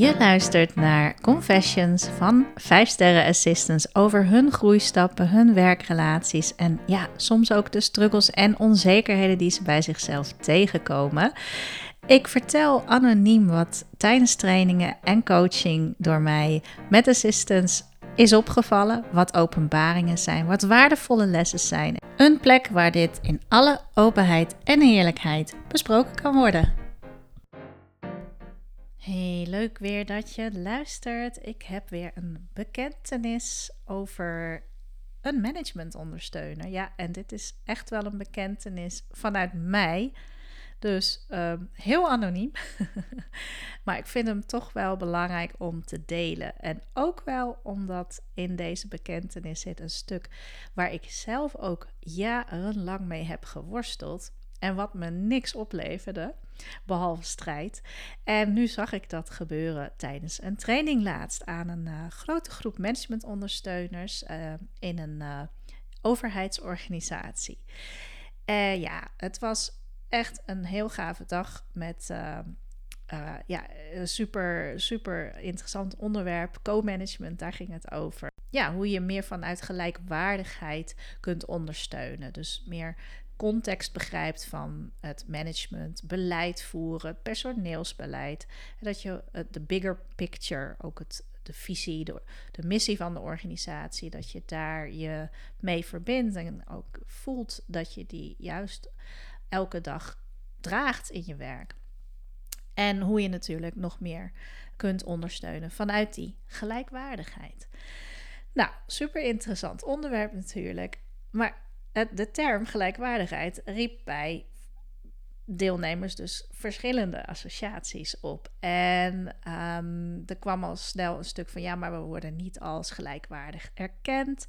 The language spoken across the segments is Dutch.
Je luistert naar confessions van 5 sterren assistants over hun groeistappen, hun werkrelaties en ja, soms ook de struggles en onzekerheden die ze bij zichzelf tegenkomen. Ik vertel anoniem wat tijdens trainingen en coaching door mij met assistants is opgevallen, wat openbaringen zijn, wat waardevolle lessen zijn. Een plek waar dit in alle openheid en eerlijkheid besproken kan worden. Hey, leuk weer dat je luistert. Ik heb weer een bekentenis over een managementondersteuner. Ja, en dit is echt wel een bekentenis vanuit mij. Dus ehm, heel anoniem. maar ik vind hem toch wel belangrijk om te delen. En ook wel omdat in deze bekentenis zit een stuk waar ik zelf ook jarenlang mee heb geworsteld. En wat me niks opleverde, behalve strijd. En nu zag ik dat gebeuren tijdens een training laatst aan een uh, grote groep managementondersteuners uh, in een uh, overheidsorganisatie. ja, het was echt een heel gave dag met ja, een super, super interessant onderwerp. Co-management, daar ging het over. Ja, hoe je meer vanuit gelijkwaardigheid kunt ondersteunen. Dus meer context begrijpt van het management, beleid voeren, personeelsbeleid. En dat je de bigger picture, ook het, de visie, de missie van de organisatie, dat je daar je mee verbindt en ook voelt dat je die juist elke dag draagt in je werk. En hoe je natuurlijk nog meer kunt ondersteunen vanuit die gelijkwaardigheid. Nou, super interessant onderwerp natuurlijk. Maar de term gelijkwaardigheid riep bij deelnemers dus verschillende associaties op. En um, er kwam al snel een stuk van ja, maar we worden niet als gelijkwaardig erkend.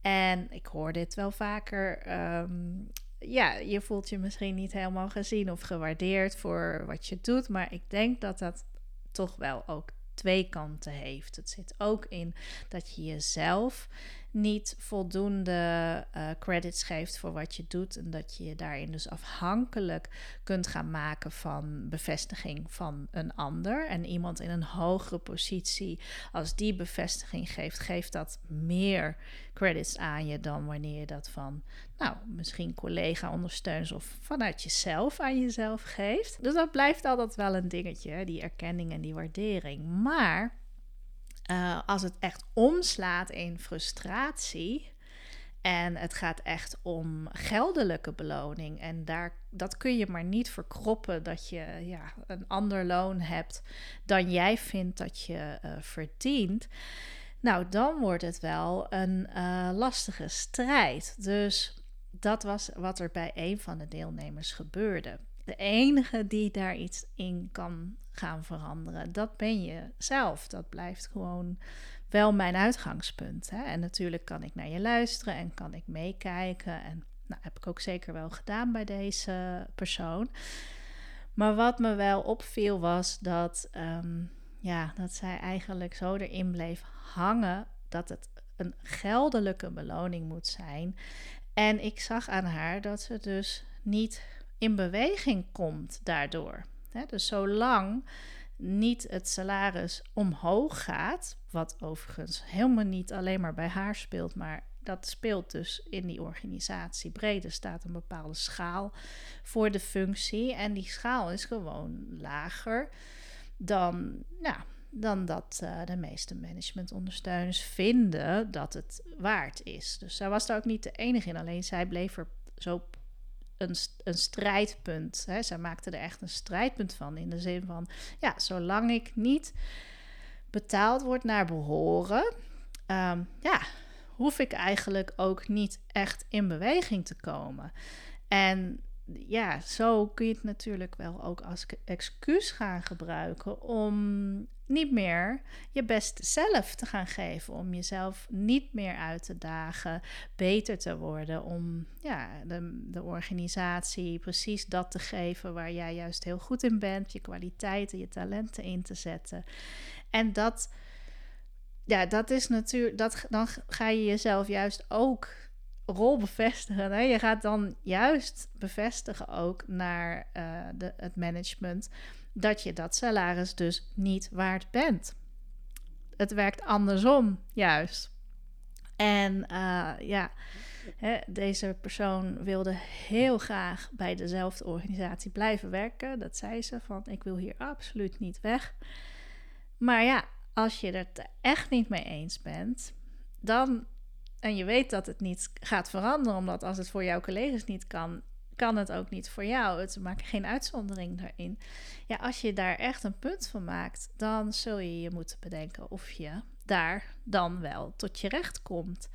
En ik hoor dit wel vaker. Um, ja, je voelt je misschien niet helemaal gezien of gewaardeerd voor wat je doet. Maar ik denk dat dat toch wel ook twee kanten heeft. Het zit ook in dat je jezelf niet voldoende uh, credits geeft voor wat je doet. En dat je je daarin dus afhankelijk kunt gaan maken van bevestiging van een ander. En iemand in een hogere positie, als die bevestiging geeft, geeft dat meer credits aan je dan wanneer je dat van, nou, misschien collega-ondersteuners of vanuit jezelf aan jezelf geeft. Dus dat blijft altijd wel een dingetje, die erkenning en die waardering. Maar uh, als het echt omslaat in frustratie. En het gaat echt om geldelijke beloning. En daar, dat kun je maar niet verkroppen dat je ja, een ander loon hebt dan jij vindt dat je uh, verdient. Nou, dan wordt het wel een uh, lastige strijd. Dus dat was wat er bij een van de deelnemers gebeurde. De enige die daar iets in kan gaan veranderen, dat ben je zelf. Dat blijft gewoon wel mijn uitgangspunt. Hè? En natuurlijk kan ik naar je luisteren en kan ik meekijken. En nou, heb ik ook zeker wel gedaan bij deze persoon. Maar wat me wel opviel was dat, um, ja, dat zij eigenlijk zo erin bleef hangen dat het een geldelijke beloning moet zijn. En ik zag aan haar dat ze dus niet in beweging komt daardoor. dus zolang niet het salaris omhoog gaat, wat overigens helemaal niet alleen maar bij haar speelt, maar dat speelt dus in die organisatie breed. Er staat een bepaalde schaal voor de functie en die schaal is gewoon lager dan, ja, dan dat uh, de meeste managementondersteuners vinden dat het waard is. Dus zij was daar ook niet de enige in, alleen zij bleef er zo een, een strijdpunt. Hè. Zij maakte er echt een strijdpunt van. In de zin van, ja, zolang ik niet betaald word naar behoren, um, ja, hoef ik eigenlijk ook niet echt in beweging te komen. En ja, zo kun je het natuurlijk wel ook als excuus gaan gebruiken om niet meer je beste zelf te gaan geven. Om jezelf niet meer uit te dagen, beter te worden. Om ja, de, de organisatie precies dat te geven waar jij juist heel goed in bent. Je kwaliteiten, je talenten in te zetten. En dat, ja, dat is natuurlijk, dat, dan ga je jezelf juist ook rol bevestigen. Hè? Je gaat dan juist bevestigen ook naar uh, de, het management dat je dat salaris dus niet waard bent. Het werkt andersom, juist. En uh, ja, hè, deze persoon wilde heel graag bij dezelfde organisatie blijven werken. Dat zei ze van ik wil hier absoluut niet weg. Maar ja, als je het er echt niet mee eens bent, dan en je weet dat het niet gaat veranderen, omdat als het voor jouw collega's niet kan, kan het ook niet voor jou. Het maakt geen uitzondering daarin. Ja, als je daar echt een punt van maakt, dan zul je je moeten bedenken of je daar dan wel tot je recht komt.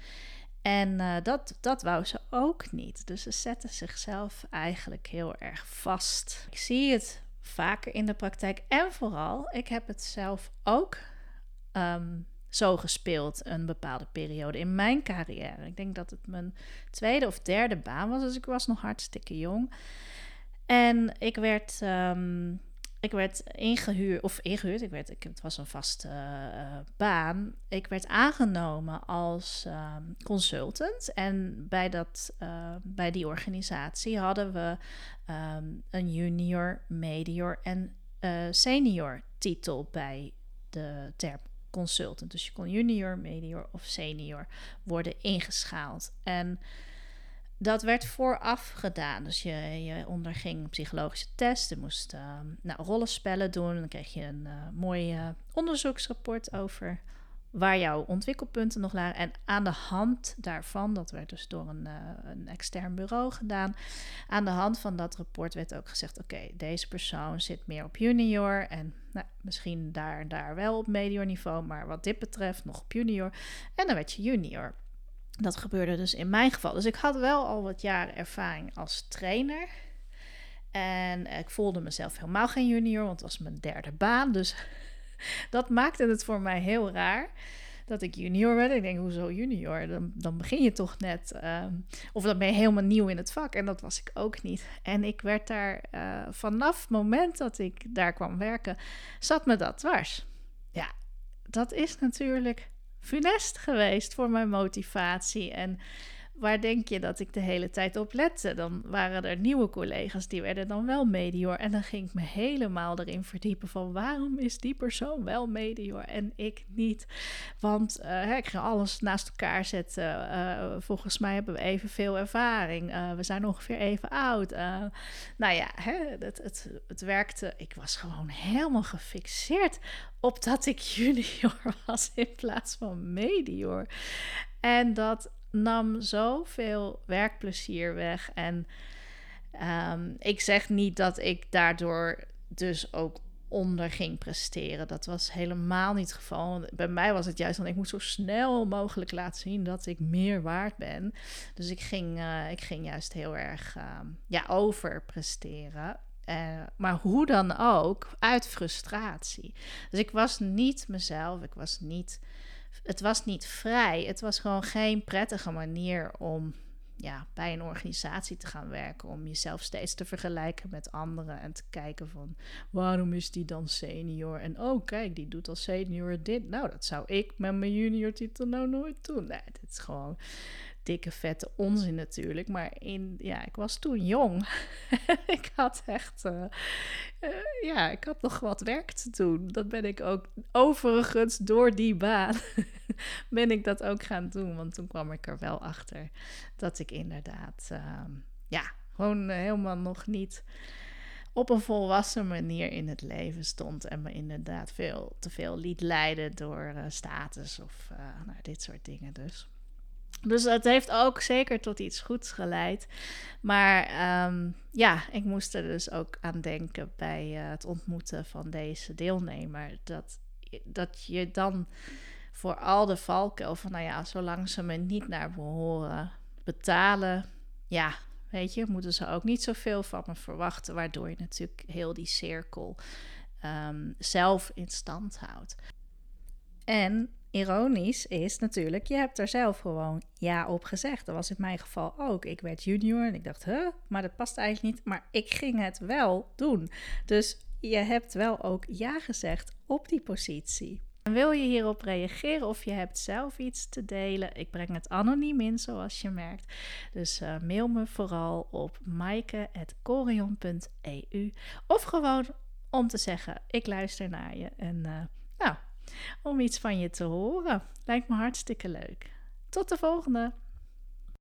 En uh, dat, dat wou ze ook niet. Dus ze zetten zichzelf eigenlijk heel erg vast. Ik zie het vaker in de praktijk en vooral, ik heb het zelf ook um, zo gespeeld een bepaalde periode in mijn carrière. Ik denk dat het mijn tweede of derde baan was, dus ik was nog hartstikke jong. En ik werd, um, ik werd ingehuurd, of ingehuurd, ik werd, ik, het was een vaste uh, baan. Ik werd aangenomen als um, consultant. En bij, dat, uh, bij die organisatie hadden we een junior, medior en uh, senior titel bij de term consultant. Dus je kon junior, medior of senior worden ingeschaald. En dat werd vooraf gedaan. Dus je, je onderging psychologische test. Je moest uh, nou, rollenspellen doen. Dan kreeg je een uh, mooi onderzoeksrapport over waar jouw ontwikkelpunten nog lagen. En aan de hand daarvan, dat werd dus door een, uh, een extern bureau gedaan. Aan de hand van dat rapport werd ook gezegd: oké, deze persoon zit meer op junior. En nou, misschien daar, daar wel op medior niveau, maar wat dit betreft nog op junior. En dan werd je junior. Dat gebeurde dus in mijn geval. Dus ik had wel al wat jaren ervaring als trainer. En ik voelde mezelf helemaal geen junior, want het was mijn derde baan. Dus dat maakte het voor mij heel raar dat ik junior werd. Ik denk, hoezo junior? Dan, dan begin je toch net. Uh, of dan ben je helemaal nieuw in het vak. En dat was ik ook niet. En ik werd daar uh, vanaf het moment dat ik daar kwam werken, zat me dat dwars. Ja, dat is natuurlijk funest geweest voor mijn motivatie. En waar denk je dat ik de hele tijd op lette? Dan waren er nieuwe collega's die werden dan wel medior. En dan ging ik me helemaal erin verdiepen van waarom is die persoon wel medior en ik niet? Want uh, ik ga alles naast elkaar zetten. Uh, volgens mij hebben we evenveel ervaring. We zijn ongeveer even oud. nou ja, hè, het, het, het werkte. Ik was gewoon helemaal gefixeerd op dat ik junior was in plaats van medior. En dat nam zoveel werkplezier weg. En um, ik zeg niet dat ik daardoor dus ook onder ging presteren. Dat was helemaal niet het geval. Bij mij was het juist van ik moet zo snel mogelijk laten zien dat ik meer waard ben. Dus ik ging, uh, ik ging juist heel erg uh, ja, over presteren. Uh, maar hoe dan ook, uit frustratie. Dus ik was niet mezelf, ik was niet het was niet vrij. Het was gewoon geen prettige manier om ja, bij een organisatie te gaan werken. Om jezelf steeds te vergelijken met anderen. En te kijken van waarom is die dan senior? En oh, kijk, die doet als senior dit. Nou, dat zou ik met mijn junior titel nou nooit doen. Nee, dit is gewoon dikke vette onzin natuurlijk. Maar in, ja, ik was toen jong. ik had echt, uh, uh, ja, ik had nog wat werk te doen. Dat ben ik ook overigens door die baan ben ik dat ook gaan doen. Want toen kwam ik er wel achter dat ik inderdaad, uh, ja, gewoon helemaal nog niet op een volwassen manier in het leven stond. En me inderdaad veel te veel liet leiden door status of nou, dit soort dingen dus. Dus het heeft ook zeker tot iets goeds geleid. Maar um, ja, ik moest er dus ook aan denken bij uh, het ontmoeten van deze deelnemer. Dat, dat je dan voor al de valkuil van, nou ja, zolang ze me niet naar behoren betalen, ja, weet je, moeten ze ook niet zoveel van me verwachten. Waardoor je natuurlijk heel die cirkel um, zelf in stand houdt. En ironisch is natuurlijk, je hebt er zelf gewoon ja op gezegd. Dat was in mijn geval ook. Ik werd junior en ik dacht, huh, maar dat past eigenlijk niet. Maar ik ging het wel doen. Dus je hebt wel ook ja gezegd op die positie. En wil je hierop reageren of je hebt zelf iets te delen? Ik breng het anoniem in, zoals je merkt. Dus uh, mail me vooral op maaike.corion.eu of gewoon om te zeggen: ik luister naar je en nou, om iets van je te horen. Lijkt me hartstikke leuk. Tot de volgende!